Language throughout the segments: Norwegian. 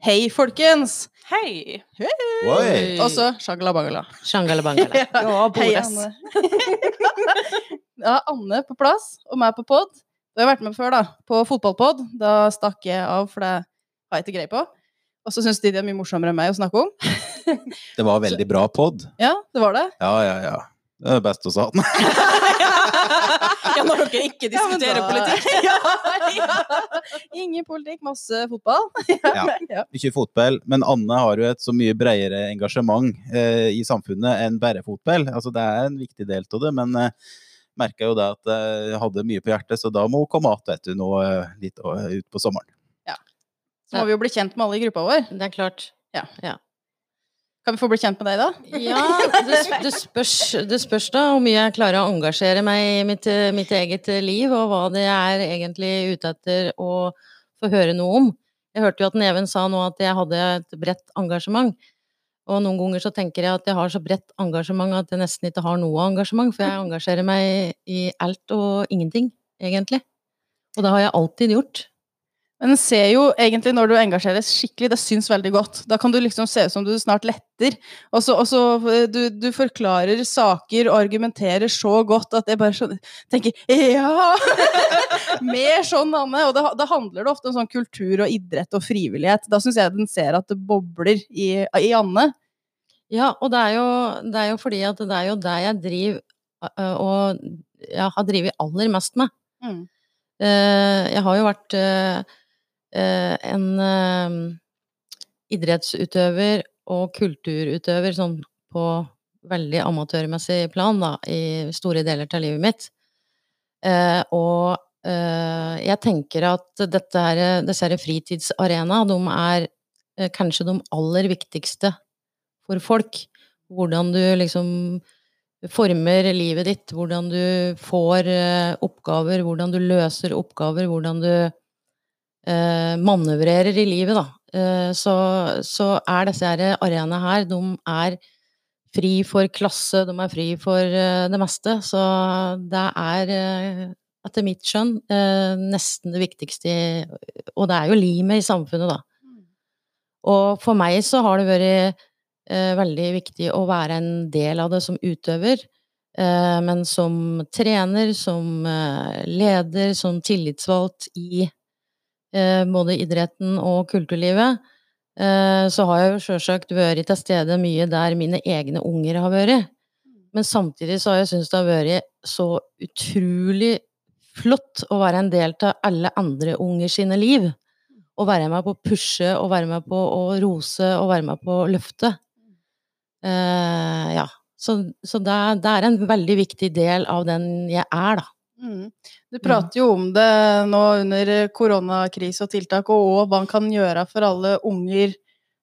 Hei, folkens! Hei! Hei. Og så shangala bangala. Shangala bangala. Ja, Hei. Anne. ja, Anne på plass, og meg på pod. Du har vært med før, da. På fotballpod. Da stakk jeg av, for det har jeg ikke greie på. Og så syns de det er mye morsommere enn meg å snakke om. Det var veldig bra pod. Ja, det var det. Ja, ja, ja. Det er best sa den. Ja, når dere ikke Ja, diskuterer da- politikk. ja, ja. Ingen politikk, masse fotball. Ja. Ja. Mye fotball. Men Anne har jo et så mye bredere engasjement eh, i samfunnet enn bare fotball. Altså, det er en viktig del av det, men eh, merka jo det at jeg hadde mye på hjertet, så da må hun komme igjen, nå eh, litt eh, ut på sommeren. Så må vi jo bli kjent med alle i gruppa vår. Det er klart. Kan vi få bli kjent med deg, da? Ja, det, det, spørs, det spørs da hvor mye jeg klarer å engasjere meg i mitt, mitt eget liv, og hva det er egentlig ute etter å få høre noe om. Jeg hørte jo at Neven sa nå at jeg hadde et bredt engasjement. Og noen ganger så tenker jeg at jeg har så bredt engasjement at jeg nesten ikke har noe engasjement, for jeg engasjerer meg i alt og ingenting, egentlig. Og det har jeg alltid gjort. Men en ser jo egentlig når du engasjeres skikkelig, det syns veldig godt. Da kan du liksom se ut som du snart letter. Og så, og så eh, du, du forklarer saker og argumenterer så godt at jeg bare så, tenker ja! Mer sånn, Anne. Og da, da handler det ofte om sånn kultur og idrett og frivillighet. Da syns jeg den ser at det bobler i, i Anne. Ja, og det er, jo, det er jo fordi at det er jo det jeg driver og jeg har drevet aller mest med. Mm. Eh, Jeg har jo vært eh, en eh, idrettsutøver og kulturutøver sånn på veldig amatørmessig plan da, i store deler av livet mitt. Eh, og eh, jeg tenker at dette her, disse her fritidsarenaene, de er eh, kanskje de aller viktigste for folk. Hvordan du liksom former livet ditt, hvordan du får eh, oppgaver, hvordan du løser oppgaver, hvordan du eh, manøvrerer i livet, da. Eh, så, så er disse arenaene her, de er fri for klasse, de er fri for eh, det meste. Så det er, eh, etter mitt skjønn, eh, nesten det viktigste Og det er jo limet i samfunnet, da. Og for meg så har det vært eh, veldig viktig å være en del av det som utøver. Eh, men som trener, som eh, leder, som tillitsvalgt i eh, både idretten og kulturlivet, eh, så har jeg jo sjølsagt vært til stede mye der mine egne unger har vært. Men samtidig så har jeg syntes det har vært så utrolig flott å være en del av alle andre unger sine liv. Å være med på å pushe, og være med på å rose, og være med på å løfte. Uh, ja. Så, så det, det er en veldig viktig del av den jeg er, da. Mm. Du prater jo om det nå under koronakrise og tiltak, og hva man kan gjøre for alle unger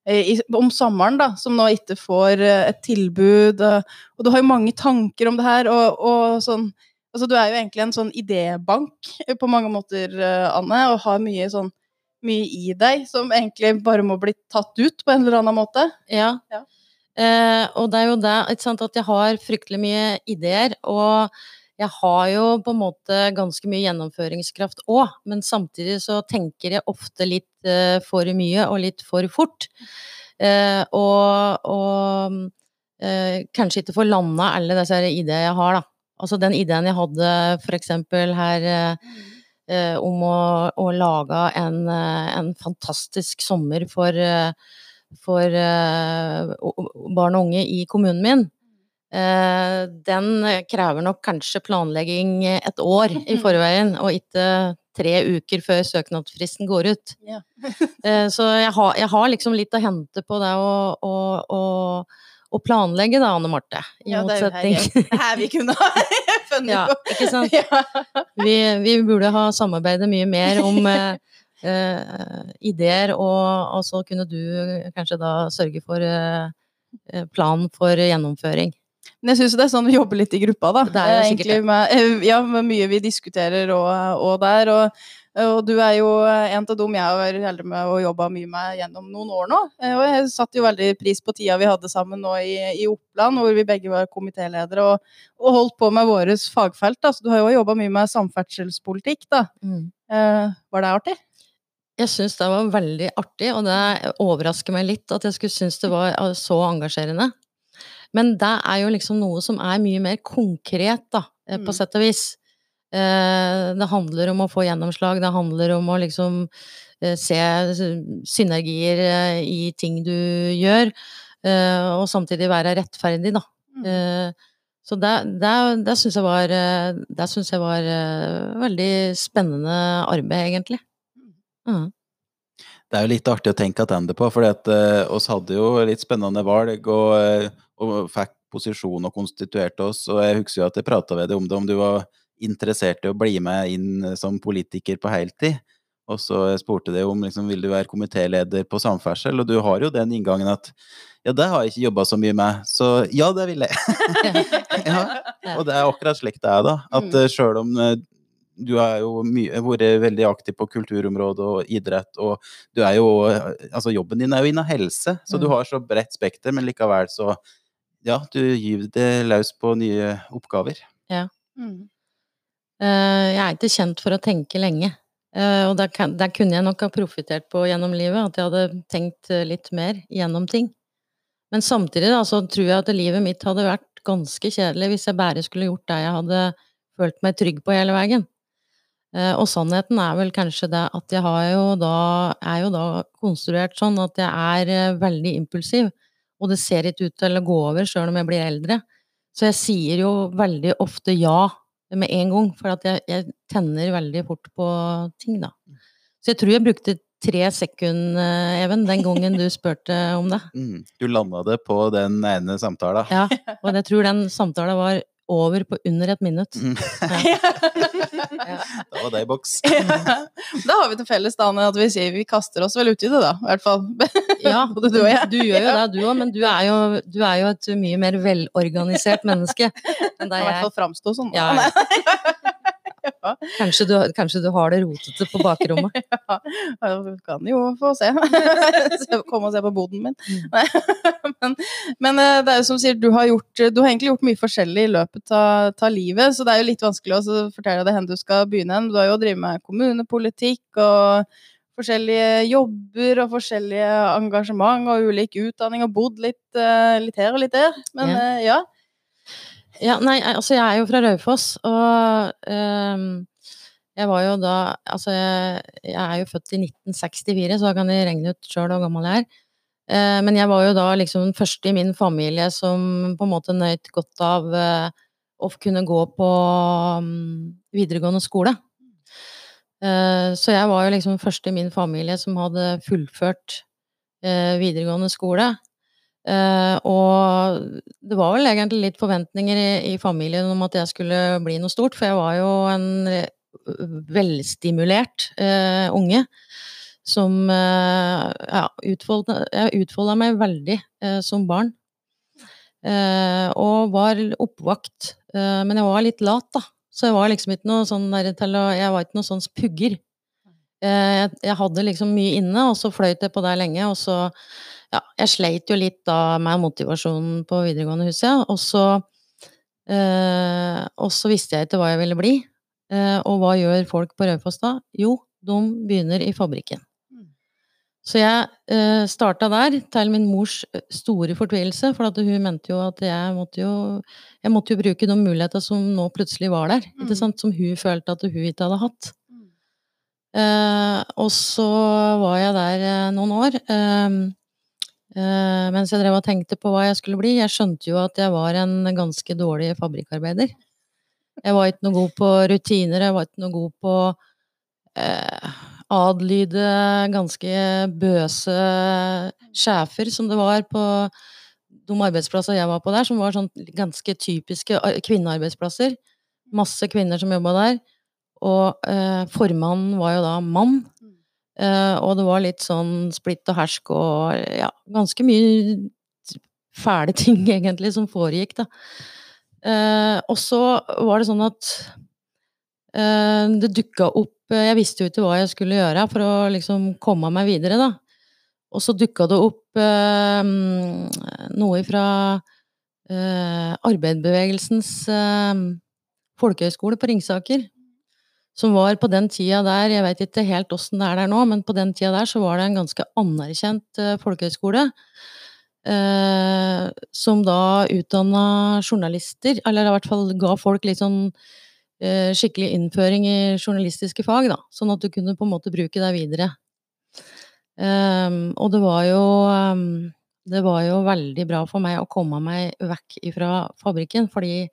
eh, i, om sommeren, da, som nå ikke får eh, et tilbud. Og du har jo mange tanker om det her, og, og sånn Altså, du er jo egentlig en sånn idébank på mange måter, eh, Anne, og har mye sånn mye i deg som egentlig bare må bli tatt ut på en eller annen måte. Ja. Ja. Eh, og det er jo det, ikke sant, at jeg har fryktelig mye ideer, og jeg har jo på en måte ganske mye gjennomføringskraft òg, men samtidig så tenker jeg ofte litt eh, for mye og litt for fort. Eh, og og eh, kanskje ikke får landa alle disse ideene jeg har, da. Altså den ideen jeg hadde for eksempel her eh, eh, om å, å lage en, eh, en fantastisk sommer for, for barn og unge i kommunen min. Eh, den krever nok kanskje planlegging et år i forveien, og ikke tre uker før søknadsfristen går ut. Ja. Eh, så jeg har, jeg har liksom litt å hente på det å, å, å, å planlegge, da, Anne Marte. I Ja, det er jo her, motsetning her vi kunne ha funnet Ja, på. ikke sant? Ja. vi, vi burde ha samarbeidet mye mer om eh, eh, ideer, og, og så kunne du kanskje da sørge for eh, plan for gjennomføring. Men jeg syns det er sånn vi jobber litt i gruppa, da. Det er jo Eh, egentlig Med, eh, ja, med mye vi diskuterer og, og der. Og, og du er jo en av dem jeg har vært heldig med å jobbe mye med gjennom noen år nå. Eh, Og jeg satte jo veldig pris på tida vi hadde sammen nå i, i Oppland, hvor vi begge var komitéledere og, og holdt på med våres fagfelt. Da. Så du har jo jobba mye med samferdselspolitikk, da. Mm. Eh, var det artig? jeg syns det var veldig artig, og det overrasker meg litt at jeg skulle synes det var eh, så engasjerende. Men det er jo liksom noe som er mye mer konkret, da, eh, på Mm. sett og vis. Eh, Det handler om å få gjennomslag, det handler om å liksom eh, se synergier i ting du gjør, eh, og samtidig være rettferdig, da. Mm. Eh, Så det, det, det syns jeg var, det synes jeg var veldig spennende arbeid, egentlig. Mm. Det er jo litt artig å tenke tilbake på, for uh, oss hadde jo litt spennende valg og, eh, og fikk posisjon og konstituerte oss. Og jeg husker jo at jeg prata med deg om det, om du var interessert i å bli med inn som politiker på heltid. Og så spurte jeg om liksom, vil du være komitéleder på samferdsel, og du har jo den inngangen at ja, det har jeg ikke jobba så mye med, så ja, det vil jeg. ja. Og det er akkurat slik det er, da. At Mm. uh, sjøl om uh, du har jo mye, vært veldig aktiv på kulturområdet og idrett, og du er jo Altså, jobben din er jo innen helse, så du Mm. har så bredt spekter, men likevel så Ja, du gyver det løs på nye oppgaver. Mm. Eh, Jeg er ikke kjent for å tenke lenge. Eh, Og det, kan, kunne jeg nok ha profittert på gjennom livet, at jeg hadde tenkt eh, litt mer gjennom ting. Men samtidig da, så tror jeg at livet mitt hadde vært ganske kjedelig hvis jeg bare skulle gjort det jeg hadde følt meg trygg på hele veien. Eh, Og sannheten er vel kanskje det at jeg har jo da, er jo da konstruert sånn at jeg er veldig impulsiv, og det ser ikke ut til å gå over sjøl om jeg blir eldre. Så jeg sier jo veldig ofte ja med en gang, for at jeg, jeg tenner veldig fort på ting, da. Så jeg tror jeg brukte tre sekunder, Even, den gangen du spurte om det. Mm. Du landa det på den ene samtalen. Ja, og jeg tror den samtalen var over på under et minutt. Mm. Ja. Da var det i boks. Da har vi til felles da, at vi sier vi kaster oss vel uti det, da. I hvert fall. Ja, Både du og jeg. du gjør jo det, du òg, men du er, jo, du er jo et mye mer velorganisert menneske enn I hvert fall framstå sånn. Ja, Ja. Kanskje du, kanskje du har det rotete på bakrommet. Ja, du kan jo få se. Komme og se på boden min. Mm. Men, men eh, det er jo som sier, du har, gjort, du har egentlig gjort mye forskjellig i løpet av, av livet, så det er jo litt vanskelig å fortelle deg hvor du skal begynne. hen. Du har jo drevet med kommunepolitikk og forskjellige jobber og forskjellige engasjement og ulik utdanning og bodd litt, eh, litt her og litt der. Men Ja. eh, ja. Ja, nei, altså jeg er jo fra Raufoss, og um jeg var jo da Altså, jeg, jeg er jo født i 1964, så da kan jeg regne ut sjøl hvor gammel jeg er. Eh, men jeg var jo da liksom den første i min familie som på en måte nøt godt av eh, å kunne gå på mm, videregående skole. Eh, så jeg var jo liksom den første i min familie som hadde fullført eh, videregående skole. Eh, og det var vel egentlig litt forventninger i, familien om at jeg skulle bli noe stort, for jeg var jo en velstimulert unge som ja, utfolda, jeg utfolda meg veldig som barn. Og var oppvakt. Men jeg var litt lat, da. Så jeg var liksom ikke noe sånn der Jeg var ikke noe sånn pugger. Eh, jeg, jeg hadde liksom mye inne, og så fløyt jeg på det lenge, og så ja, jeg sleit jo litt da med motivasjonen på videregående huset, og så eh, Og så visste jeg ikke hva jeg ville bli. Eh, og hva gjør folk på Raufoss da? Jo, de begynner i fabrikken. Mm. Så jeg eh, starta der, til min mors store fortvilelse, for at hun mente jo at jeg måtte jo Jeg måtte jo bruke de muligheter som nå plutselig var der, Mm. som hun følte at hun ikke hadde hatt. Eh, og så var jeg der eh, noen år. Eh, eh, mens jeg drev og tenkte på hva jeg skulle bli. Jeg skjønte jo at jeg var en ganske dårlig fabrikkarbeider. Jeg var ikke noe god på rutiner, jeg var ikke noe god på eh, adlyde ganske bøse sjefer, som det var på de arbeidsplasser jeg var på der, som var sånn ganske typiske kvinnearbeidsplasser. Masse kvinner som jobba der. Og eh, formannen var jo da mann. Eh, og det var litt sånn splitt og hersk og ja, ganske mye fæle ting egentlig som foregikk, da. Eh, og så var det sånn at eh, det dukka opp eh, Jeg visste jo ikke hva jeg skulle gjøre for å liksom komme meg videre, da. Og så dukka det opp eh, noe fra eh, arbeiderbevegelsens eh, folkehøgskole på Ringsaker. som var på den tida der, jeg vet ikke helt åssen det er der nå, men på den tida der så var det en ganske anerkjent eh, folkehøyskole. Eh, som da utdanna journalister, eller i hvert fall ga folk litt sånn eh, skikkelig innføring i journalistiske fag, da. Sånn at du kunne på en måte bruke deg videre. Um, og det var jo um, Det var jo veldig bra for meg å komme meg vekk ifra fabrikken, fordi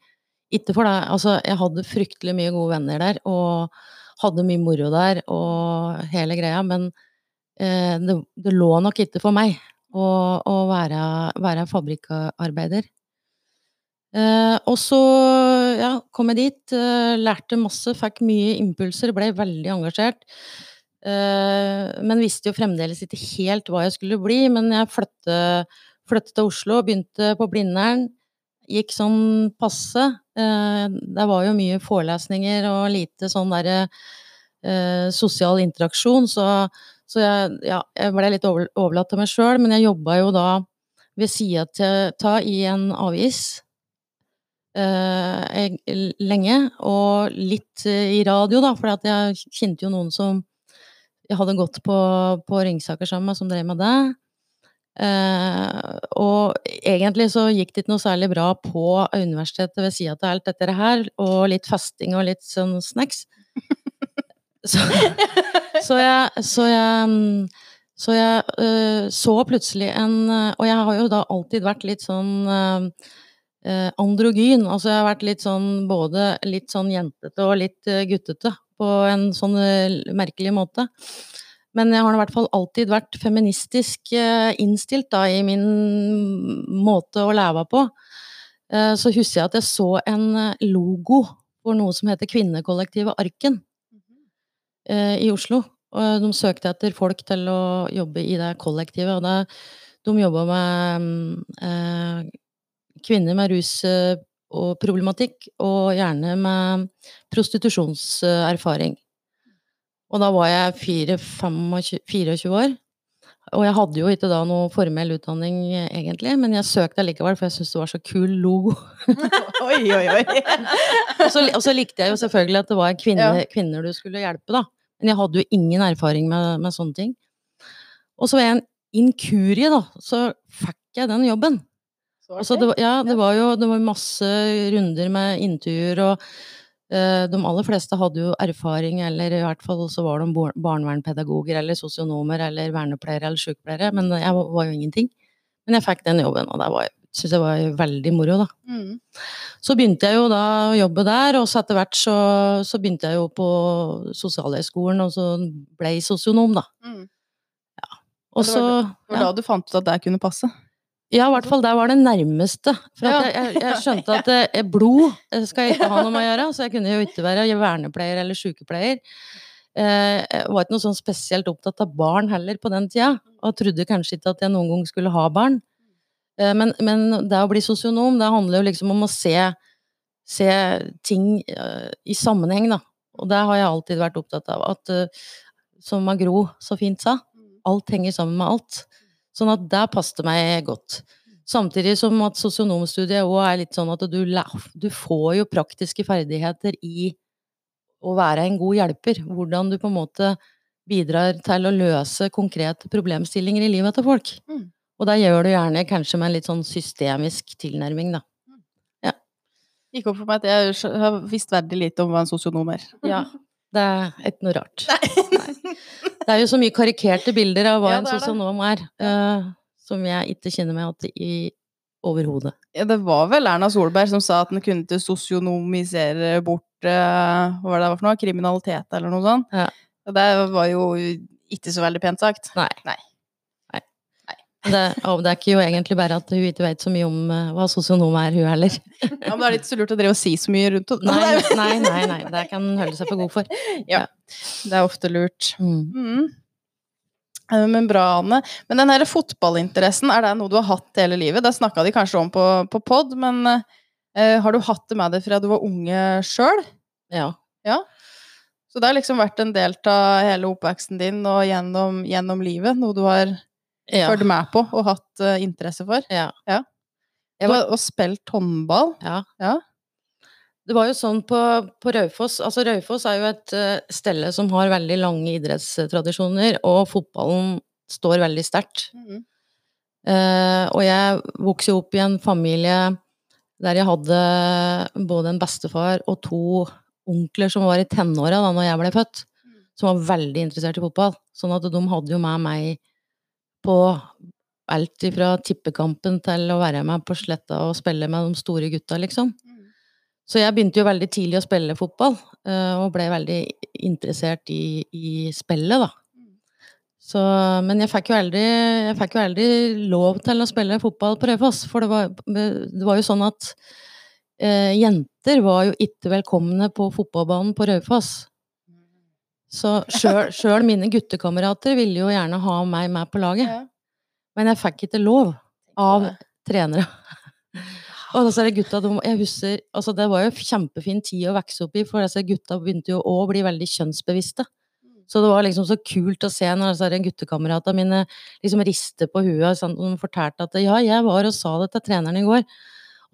ikke for deg Altså, jeg hadde fryktelig mye gode venner der, og hadde mye moro der og hele greia, men uh, det, det, lå nok ikke for meg å, å være, være fabrikkarbeider. Eh, og så ja, kom jeg dit, eh, lærte masse, fikk mye impulser, ble veldig engasjert. Eh, men visste jo fremdeles ikke helt hva jeg skulle bli. Men jeg flyttet, flyttet til Oslo, begynte på Blindern. Gikk sånn passe. Eh, det var jo mye forelesninger og lite sånn derre eh, sosial interaksjon, så, så jeg, ja, jeg, ble litt overlatt til meg sjøl. Men jeg jobba jo da ved sida av i en avis eh, lenge, og litt i radio, da, for jeg kjente jo noen som jeg hadde gått på, på Ringsaker sammen med, som drev med det. Eh, og egentlig så gikk det ikke noe særlig bra på universitetet ved sida av alt dette her, og litt fasting og litt sånn snacks. Så, så jeg Så jeg, så, jeg øh, så plutselig en Og jeg har jo da alltid vært litt sånn uh, androgyn. Altså jeg har vært litt sånn både litt sånn jentete og litt guttete på en sånn eh, merkelig måte. Men jeg har i hvert fall alltid vært feministisk eh, innstilt da, i min måte å leve på. Eh, så husker jeg at jeg så en logo for noe som heter Kvinnekollektivet Arken i Oslo. Og de søkte etter folk til å jobbe i det kollektivet. Og det, de jobba med eh, kvinner med rus og problematikk, og gjerne med prostitusjonserfaring. Og da var jeg 4, 25, 24 år. Og jeg hadde jo ikke da noe formell utdanning, egentlig, men jeg søkte likevel, for jeg syntes det var så kul logo. oi, oi, oi. og, så, og, så, likte jeg jo selvfølgelig at det var kvinner, ja. kvinner du skulle hjelpe, da. Men jeg hadde jo ingen erfaring med, med sånne ting. Og så ved en inkurie, da, så fikk jeg den jobben. Altså, det, ja, det var jo det var masse runder med intervjuer, og uh, de aller fleste hadde jo erfaring, eller i hvert fall så var de barnevernpedagoger eller sosionomer eller vernepleiere eller sykepleiere, men jeg var jo ingenting. Men jeg fikk den jobben, og det var, synes jeg var veldig moro, da. Mm. Så begynte jeg jo da å jobbe der, og så etter hvert så, så begynte jeg jo på Sosialhøgskolen, og så ble jeg sosionom, da. Mm. Ja. Og så Det var da du fant ut at det kunne passe? Ja, i hvert fall der var det nærmeste. For ja. jeg, jeg, skjønte at eh, blod skal jeg ikke ha noe med å gjøre, så jeg kunne jo ikke være vernepleier eller sykepleier. Eh, jeg var ikke noe sånn spesielt opptatt av barn heller på den tida, og trodde kanskje ikke at jeg noen gang skulle ha barn. Eh, men, men, det å bli sosionom, det handler jo liksom om å se, se ting eh, i sammenheng, da. Og det har jeg alltid vært opptatt av. At, som Magro så fint sa, alt henger sammen med alt. Sånn at det passet meg godt. Samtidig som at sosionomstudiet òg er litt sånn at du, du, får jo praktiske ferdigheter i å være en god hjelper. Hvordan du på en måte bidrar til å løse konkrete problemstillinger i livet til folk. Mm. Og det gjør du gjerne kanskje med en litt sånn systemisk tilnærming, da. Mm. Ja. Gikk opp for meg at jeg har visst veldig lite om hva en sosionom er. Ja. Det er ikke noe rart. Nei. Nei. Det er jo så mye karikerte bilder av hva ja, en sosionom er, uh, som jeg ikke kjenner meg igjen i overhodet. Ja, det var vel Erna Solberg som sa at den kunne ikke sosionomisere bort uh, hva var det for noe, kriminalitet eller noe sånt. Ja. Det var jo ikke så veldig pent sagt. Nei. Nei. Det er ikke jo egentlig bare at hun ikke vet så mye om uh, hva sosionom er, hun heller. Ja, men det er litt så lurt å drive og si så mye rundt henne. Nei, nei, nei, nei, det kan hun holde seg for god for. Ja, det er ofte lurt. Mm. Mm. Eh, men bra, Anne. Men den her fotballinteressen, er det noe du har hatt hele livet? Det snakka de kanskje om på, på pod, men uh, har du hatt det med deg fra du var unge sjøl? Ja. ja. Så det har liksom vært en del av hele oppveksten din og gjennom, gjennom livet? Noe du har ja. fulgt med på og hatt uh, interesse for. Ja. ja. Var, og spilt håndball. Ja. ja. Det var jo sånn på, på Raufoss Altså, Raufoss er jo et uh, stelle som har veldig lange idrettstradisjoner, og fotballen står veldig sterkt. Mm. Uh, og jeg vokste jo opp i en familie der jeg hadde både en bestefar og to onkler som var i tenåra da når jeg ble født, mm. som var veldig interessert i fotball. Sånn at de hadde jo med meg på alt fra tippekampen til å være med på sletta og spille med de store gutta, liksom. Mm. Så jeg begynte jo veldig tidlig å spille fotball, eh, og ble veldig interessert i, i spillet, da. Så, men jeg fikk, jo aldri, jeg fikk jo aldri lov til å spille fotball på Raufoss, for det var, det var, jo sånn at eh, jenter var jo ikke velkomne på fotballbanen på Raufoss. Så sjøl mine guttekamerater ville jo gjerne ha meg med på laget. Men jeg fikk ikke lov av trenere. Og så er det gutta, de, jeg husker, altså Det var jo kjempefin tid å vokse opp i, for disse gutta begynte jo å bli veldig kjønnsbevisste. Så det var liksom så kult å se når altså, guttekameratene mine liksom rister på huet og de fortalte at ja, jeg var og sa det til treneren i går.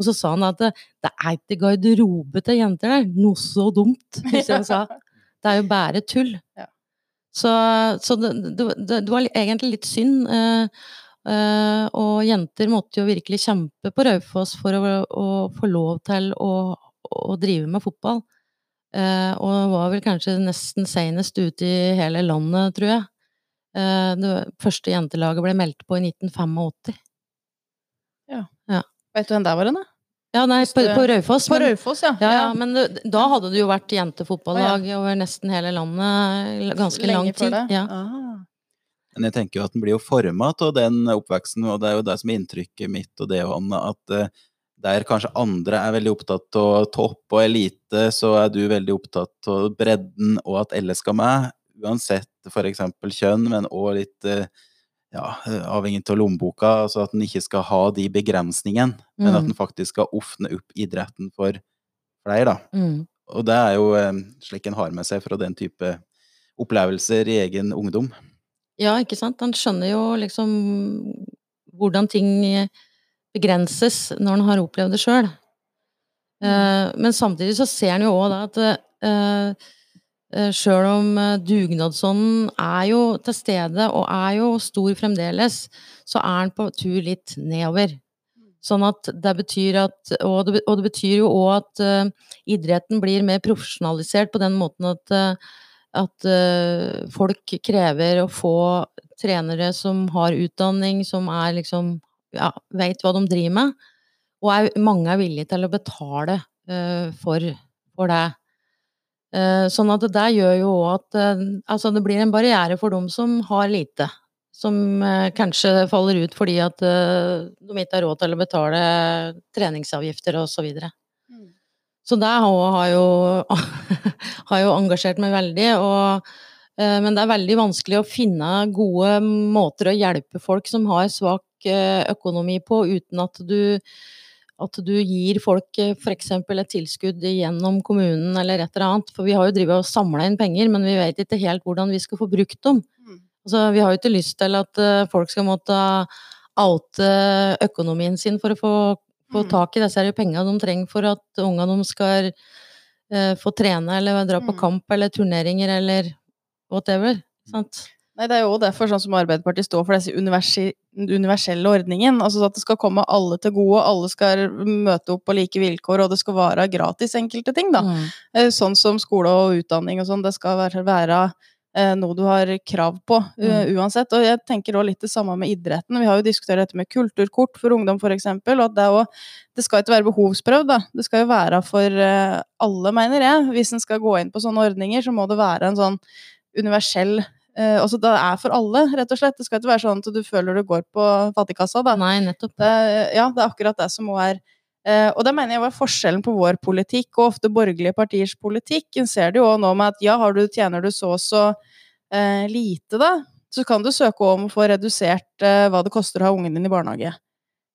Og så sa han at det, det er ikke garderobe til jenter der. Noe så dumt, husker han sa. Det er jo bare tull. Ja. Så, så det, det, det, var egentlig litt synd. Uh, uh, og jenter måtte jo virkelig kjempe på Raufoss for å, å, få lov til å, å drive med fotball. Eh, og var vel kanskje nesten senest ute i hele landet, tror jeg. Eh, det første jentelaget ble meldt på i 1985. Ja. ja. Vet du hvem der var hen, da? Ja, nei, på, på Raufoss. På Raufoss, ja. ja. ja. Men da hadde det jo vært jentefotballag ja. over nesten hele landet ganske Lenge lang tid. Ja. Men jeg tenker jo at den blir jo forma av den oppveksten, og det er jo det som er inntrykket mitt og det, Anne, at uh, der kanskje andre er veldig opptatt av topp og elite, så er du veldig opptatt av bredden og at alle skal med. Uansett f.eks. kjønn, men òg litt eh, ja, avhengig av lommeboka. Altså at en ikke skal ha de begrensningene, mm. men at en mm. faktisk skal åpne opp idretten for flere, da. Mm. Og det er jo eh, slik en har med seg fra den type opplevelser i egen ungdom. Ja, ikke sant. En skjønner jo liksom hvordan ting begrenses når en har opplevd det sjøl. Mm. eh, men samtidig så ser en jo òg at uh, uh, sjøl om dugnadsånden er jo til stede og er jo stor fremdeles, så er den på tur litt nedover. Sånn at det betyr at Og det, og det betyr jo òg at uh, idretten blir mer profesjonalisert på den måten at, at folk krever å få trenere som har utdanning, som er liksom ja, veit hva de driver med, og er, mange er villige til å betale uh, for, for, det. Uh, sånn at det gjør jo at uh, altså det blir en barriere for dem som har lite. Som kanskje faller ut fordi at de ikke har råd til å betale treningsavgifter osv. Så, videre. mm. så det har jo, har jo engasjert meg veldig. og men det er veldig vanskelig å finne gode måter å hjelpe folk som har svak Eh, økonomi på, uten at du, at du gir folk eh, f.eks. et tilskudd gjennom kommunen eller et eller annet. For vi har jo drevet og samla inn penger, men vi vet ikke helt hvordan vi skal få brukt dem. Mm. Altså, vi har jo ikke lyst til at eh, folk skal måtte oute økonomien sin for å få, få mm. tak i disse pengene de trenger for at ungene deres skal uh, få trene eller dra på mm. kamp eller turneringer eller whatever. Sant? Nei, Det er jo derfor sånn som Arbeiderpartiet står for disse universelle ordningen. Altså at det skal komme alle til gode, alle skal møte opp på like vilkår, og det skal være gratis enkelte ting. da. Mm. Eh, sånn som skole og utdanning og sånn. Det skal være, være eh, noe du har krav på mm. uansett. Og jeg tenker også litt det samme med idretten. Vi har jo diskutert dette med kulturkort for ungdom f.eks. Og at det, også, det skal ikke være behovsprøvd, da. Det skal jo være for alle, mener jeg. Hvis en skal gå inn på sånne ordninger, så må det være en sånn universell Uh, altså, det er for alle, rett og slett. Det skal ikke være sånn at du føler du går på fattigkassa. Da. Nei, nettopp. Det, ja, det er akkurat det som må være uh, Og det mener jeg var forskjellen på vår politikk og ofte borgerlige partiers politikk. En ser det jo nå med at ja, du, tjener du så og så uh, lite, da, så kan du søke om å få redusert hva det koster å ha ungen din i barnehage.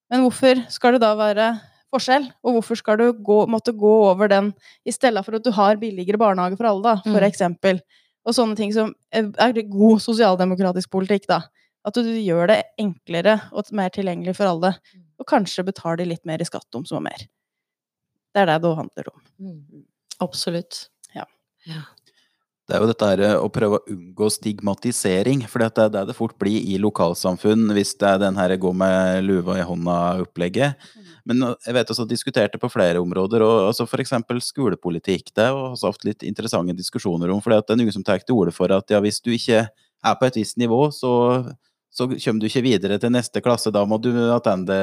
Men hvorfor skal det da være forskjell? Og hvorfor skal du gå, måtte gå over den i stedet for at du har billigere barnehage for alle, da, for mm. eksempel? Og sånne ting som er god sosialdemokratisk politikk, da. At du gjør det enklere og mer tilgjengelig for alle. Mm. Og kanskje betaler litt mer i skatt om som er mer. Det er det det handler om. Mm. Absolutt. Ja. ja. Det er jo dette her å prøve å unngå stigmatisering, for det er det det fort blir i lokalsamfunn hvis det er den her gå med luva i hånda-opplegget. Men jeg vet også diskuterte på flere områder, og altså f.eks. skolepolitikk. Det jo også ofte litt interessante diskusjoner om, for det er noen som tar til orde for at ja, hvis du ikke er på et visst nivå, så så kommer du ikke videre til neste klasse. Da må du attende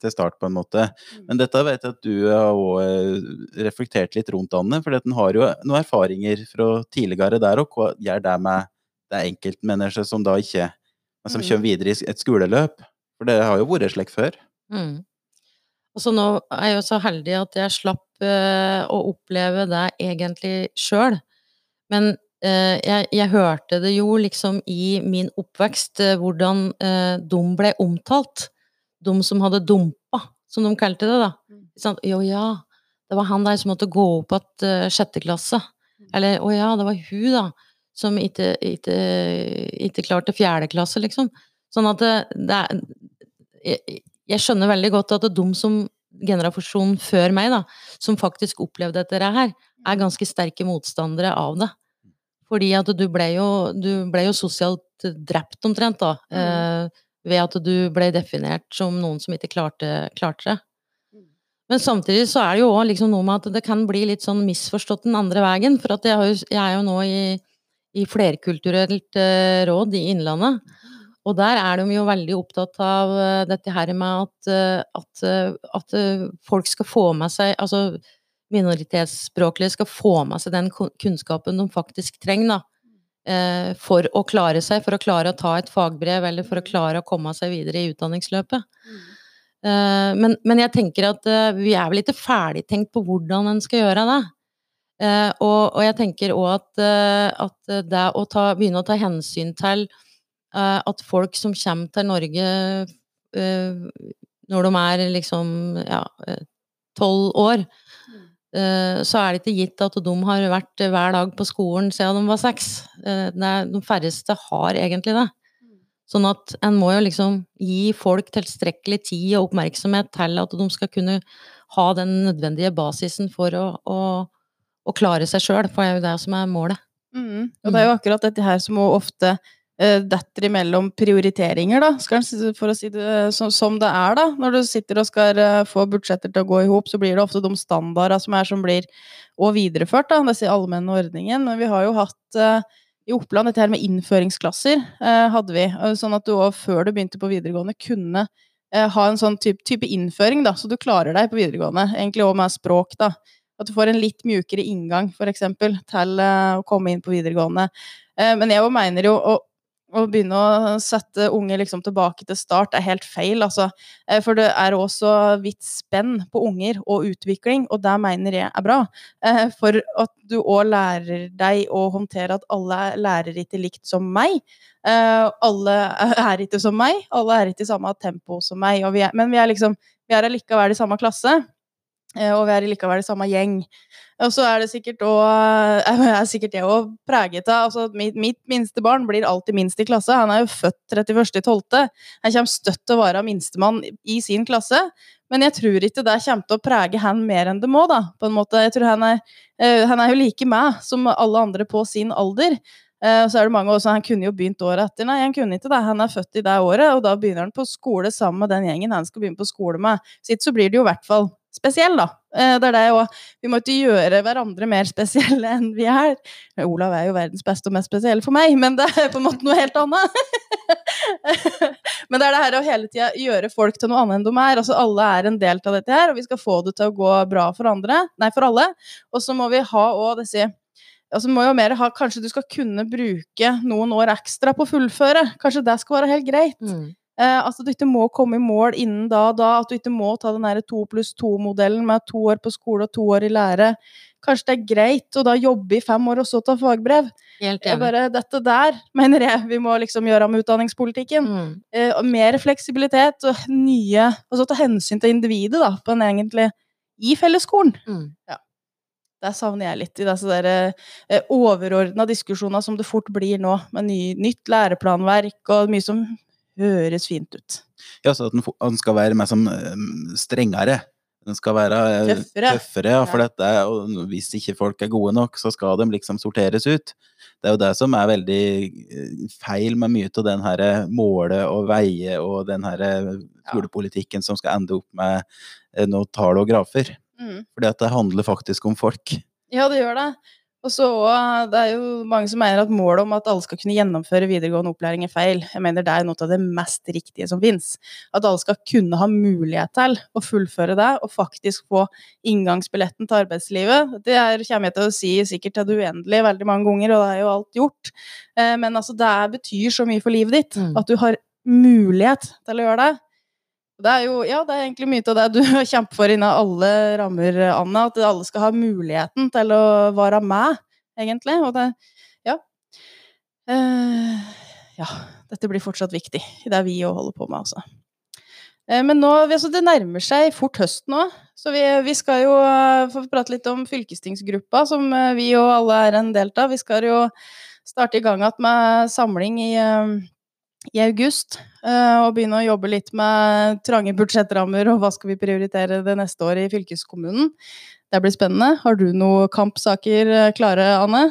til start, på en måte. Mm. Men dette vet jeg at du har også eh, reflektert litt rundt, Anne. For den har jo noen erfaringer fra tidligere der òg. Hva gjør det med det enkeltmennesket som da ikke som mm. kommer videre i et skoleløp? For det har jo vært slik før. Mm. Og så nå er jeg jo så heldig at jeg slapp uh, å oppleve det egentlig sjøl. Men Eh, jeg, jeg, hørte det jo liksom i min oppvekst eh, hvordan eh, de ble omtalt. De som hadde dumpa, som de kalte det, da. Sånn, jo ja, det var han der som måtte gå opp igjen sjette klasse. Mm. Eller å ja, det var hun, da, som ikke, ikke, ikke klarte fjerde klasse, liksom. Sånn at det, det er jeg, jeg, skjønner veldig godt at det er de som generasjonen før meg, da, som faktisk opplevde dette her, er ganske sterke motstandere av det. Fordi at du ble jo, du ble jo sosialt drept omtrent, da. Mm. Eh, ved at du ble definert som noen som ikke klarte, klarte det. Mm. Men samtidig så er det jo òg liksom noe med at det kan bli litt sånn misforstått den andre veien. For at jeg, jeg er jo nå i, i flerkulturelt uh, råd i Innlandet. Og der er de jo veldig opptatt av uh, dette her med at, uh, at, at folk skal få med seg Altså minoritetsspråklige skal få med seg den kunnskapen de faktisk trenger, da. Eh, for å klare seg, for å klare å ta et fagbrev, eller for å klare å komme seg videre i utdanningsløpet. Mm. Men, men, jeg tenker at eh, vi er vel ikke ferdigtenkt på hvordan en skal gjøre det. Og, og jeg tenker òg at, at, det å ta, begynne å ta hensyn til at folk som kommer til Norge når de er liksom ja, tolv år, Eh, så er det ikke gitt at de har vært hver dag på skolen siden de var seks. Eh, de færreste har egentlig det. Sånn at en må jo liksom gi folk tilstrekkelig tid og oppmerksomhet til at de skal kunne ha den nødvendige basisen for å, å, å klare seg sjøl, for det er jo det som er målet. Mm. Og det er jo akkurat dette her som ofte detter imellom prioriteringer, da, for å si det som, som, det er, da. Når du sitter og skal uh, få budsjetter til å gå i hop, så blir det ofte de standarder som er som blir og videreført, da, disse allmenne ordningen. Men vi har jo hatt i Oppland dette her med innføringsklasser, hadde vi. Sånn at du òg før du begynte på videregående, kunne ha en sånn type, type, innføring, da, så du klarer deg på videregående. Egentlig òg med språk, da. At du får en litt mjukere inngang, eksempel, til å komme inn på videregående. Men jeg mener jo, og å begynne å sette unge liksom tilbake til start er helt feil, altså. Eh, for det er også vidt spenn på unger og utvikling, og det mener jeg er bra. Eh, for at du òg lærer deg å håndtere at alle lærer ikke likt som meg. Eh, alle er ikke som meg, alle er ikke i samme tempo som meg. Vi er, men vi er liksom Vi er allikevel i samme klasse. Eh, og vi er likevel i samme gjeng. Og så er det sikkert òg er sikkert det òg preget av altså mitt, mitt, minste barn blir alltid minst i klasse. Han er jo født 31.12. Han kommer støtt til å være minstemann i sin klasse. Men jeg tror ikke det kommer til å prege han mer enn det må, da, på en måte. Jeg tror han er, uh, han er jo like meg som alle andre på sin alder. Uh, og så er det mange også, Han kunne jo begynt året etter. Nei, han kunne ikke det. Han er født i det året, og da begynner han på skole sammen med den gjengen han skal begynne på skole med. Så ikke så blir det jo i hvert fall spesiell, da. Eh, det er det òg. Vi må ikke gjøre hverandre mer spesielle enn vi er. Olav er jo verdens beste og mest spesielle for meg, men det er på en måte noe helt annet. men det er det her å hele tida gjøre folk til noe annet enn de er. Altså Alle er en del av dette her, og vi skal få det til å gå bra for andre. Nei, for alle. Og så må vi ha òg disse altså må jo mer ha, Kanskje du skal kunne bruke noen år ekstra på å fullføre. Kanskje det skal være helt greit. Mm. Eh, altså at du ikke må komme i mål innen da og da. At du ikke må ta den to pluss to-modellen med to år på skole og to år i lære. Kanskje det er greit å da jobbe i fem år og så ta fagbrev. Helt enig. Bare dette der mener jeg vi må liksom gjøre med utdanningspolitikken. Mm. Eh, mer fleksibilitet og nye Altså ta hensyn til individet, da, på en egentlig i fellesskolen. Mm. Ja. Det savner jeg litt i disse eh, overordna diskusjoner som det fort blir nå, med ny, nytt læreplanverk og mye som høres fint ut. Ja, så at den, skal være mer som um, strengere. Den skal være eh, Tøffere. tøffere ja, for dette, og hvis ikke folk er gode nok, så skal de liksom sorteres ut. Det er jo det som er veldig eh, feil med mye av den her eh, måle og veie og den her eh, skolepolitikken som skal ende opp med eh, noe tall og grafer. Mm. Fordi at det handler faktisk om folk. Ja, det gjør det. Og så det er jo mange som mener at målet om at alle skal kunne gjennomføre videregående opplæring er feil. Jeg mener det er noe av det mest riktige som fins. At alle skal kunne ha mulighet til å fullføre det, og faktisk få inngangsbilletten til arbeidslivet. Det er, kommer jeg til å si sikkert til det uendelige veldig mange ganger, og det er jo alt gjort. Eh, Men altså, det betyr så mye for livet ditt. Mm. At du har mulighet til å gjøre det. Det er jo, ja, det er egentlig mye av det du kjemper for innen alle rammer, Anna. At alle skal ha muligheten til å være med, egentlig. Og det Ja. Uh, ja. Dette blir fortsatt viktig i det vi òg holder på med, altså. Uh, men nå, altså det nærmer seg fort høsten òg, så vi, vi skal jo uh, få prate litt om fylkestingsgruppa, som vi og alle er en del av. Vi skal jo starte i gang igjen med samling i, i august, eh, og begynne å jobbe litt med trange budsjettrammer og hva skal vi prioritere det neste året i fylkeskommunen. Det blir spennende. Har du noen kampsaker eh, klare, Anne?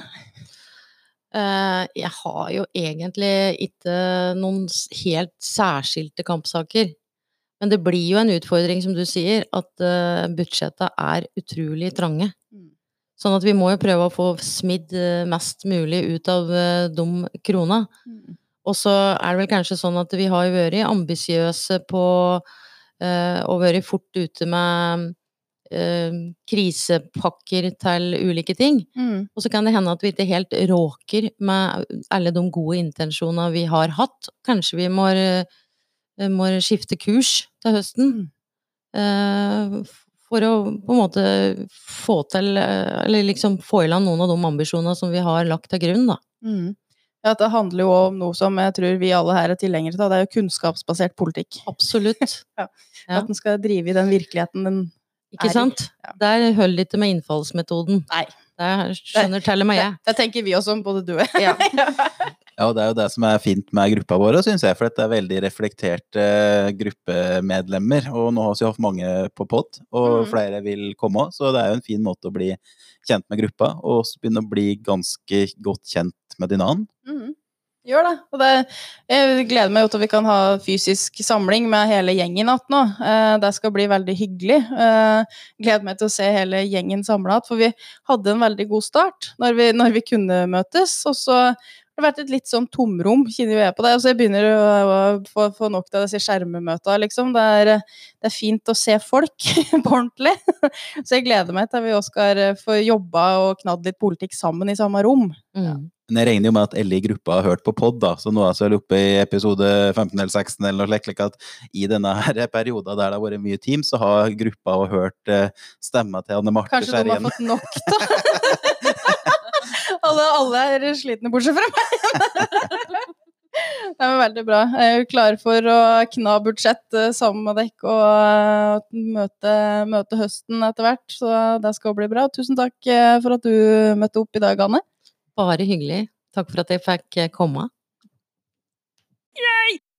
Eh, jeg har jo egentlig ikke noen helt særskilte kampsaker. Men det blir jo en utfordring, som du sier, at budsjetta er utrolig trange. Mm. Sånn at vi må jo prøve å få smidd mest mulig ut av de krona. Og så er det vel kanskje sånn at vi har vært ambisiøse på eh, og vært fort ute med eh, krisepakker til ulike ting. Mm. Og så kan det hende at vi ikke helt råker med alle de gode intensjonene vi har hatt. Kanskje vi må, eh, må skifte kurs til høsten. eh, For å på en måte få til eh, Eller liksom få i land noen av de ambisjonene som vi har lagt til grunn, da. Mm. Ja, det handler jo om noe som jeg tror vi alle her er tilhengere av. Det er jo kunnskapsbasert politikk. Absolutt. Ja. At den skal drive i den virkeligheten den Ikke Er i- sant? ja. Der holder det ikke med innfallsmetoden. Nei. Det skjønner til og med jeg. Det tenker vi også om, både du og jeg. Ja. Ja, og det er jo det som er fint med gruppa vår, syns jeg. For dette er veldig reflekterte gruppemedlemmer. Og nå har vi hatt mange på pod, og Mm. flere vil komme òg. Så det er jo en fin måte å bli kjent med gruppa, og også begynne å bli ganske godt kjent med din annen. Mhm. Gjør det. Og det. Jeg gleder meg jo til at vi kan ha fysisk samling med hele gjengen igjen nå. Eh, Det skal bli veldig hyggelig. Eh, Gleder meg til å se hele gjengen samla igjen. For vi hadde en veldig god start når vi, når vi kunne møtes. Og så har det vært et litt sånn tomrom, kjenner jo jeg på det. Altså jeg begynner å, å få, få nok til disse skjermemøtene, liksom. Det er, det er fint å se folk på ordentlig. Så jeg gleder meg til vi også skal få jobba og knadd litt politikk sammen i samme rom. Mm. Men jeg regner jo med at alle i gruppa har hørt på pod, da, så nå er vi oppe i episode 15 eller 16 eller noe slikt. slik at I denne her perioden der det har vært mye team, så har gruppa hørt eh, stemma til Anne Marte Kanskje de har fått nok, da? alle, alle er slitne, bortsett fra meg. Det er veldig bra. Jeg er klar for å kna budsjett eh, sammen med dere og eh, møte, møte høsten etter hvert, så det skal bli bra. Tusen takk eh, for at du møtte opp i dag, Anne. Bare hyggelig. Takk for at jeg fikk komme.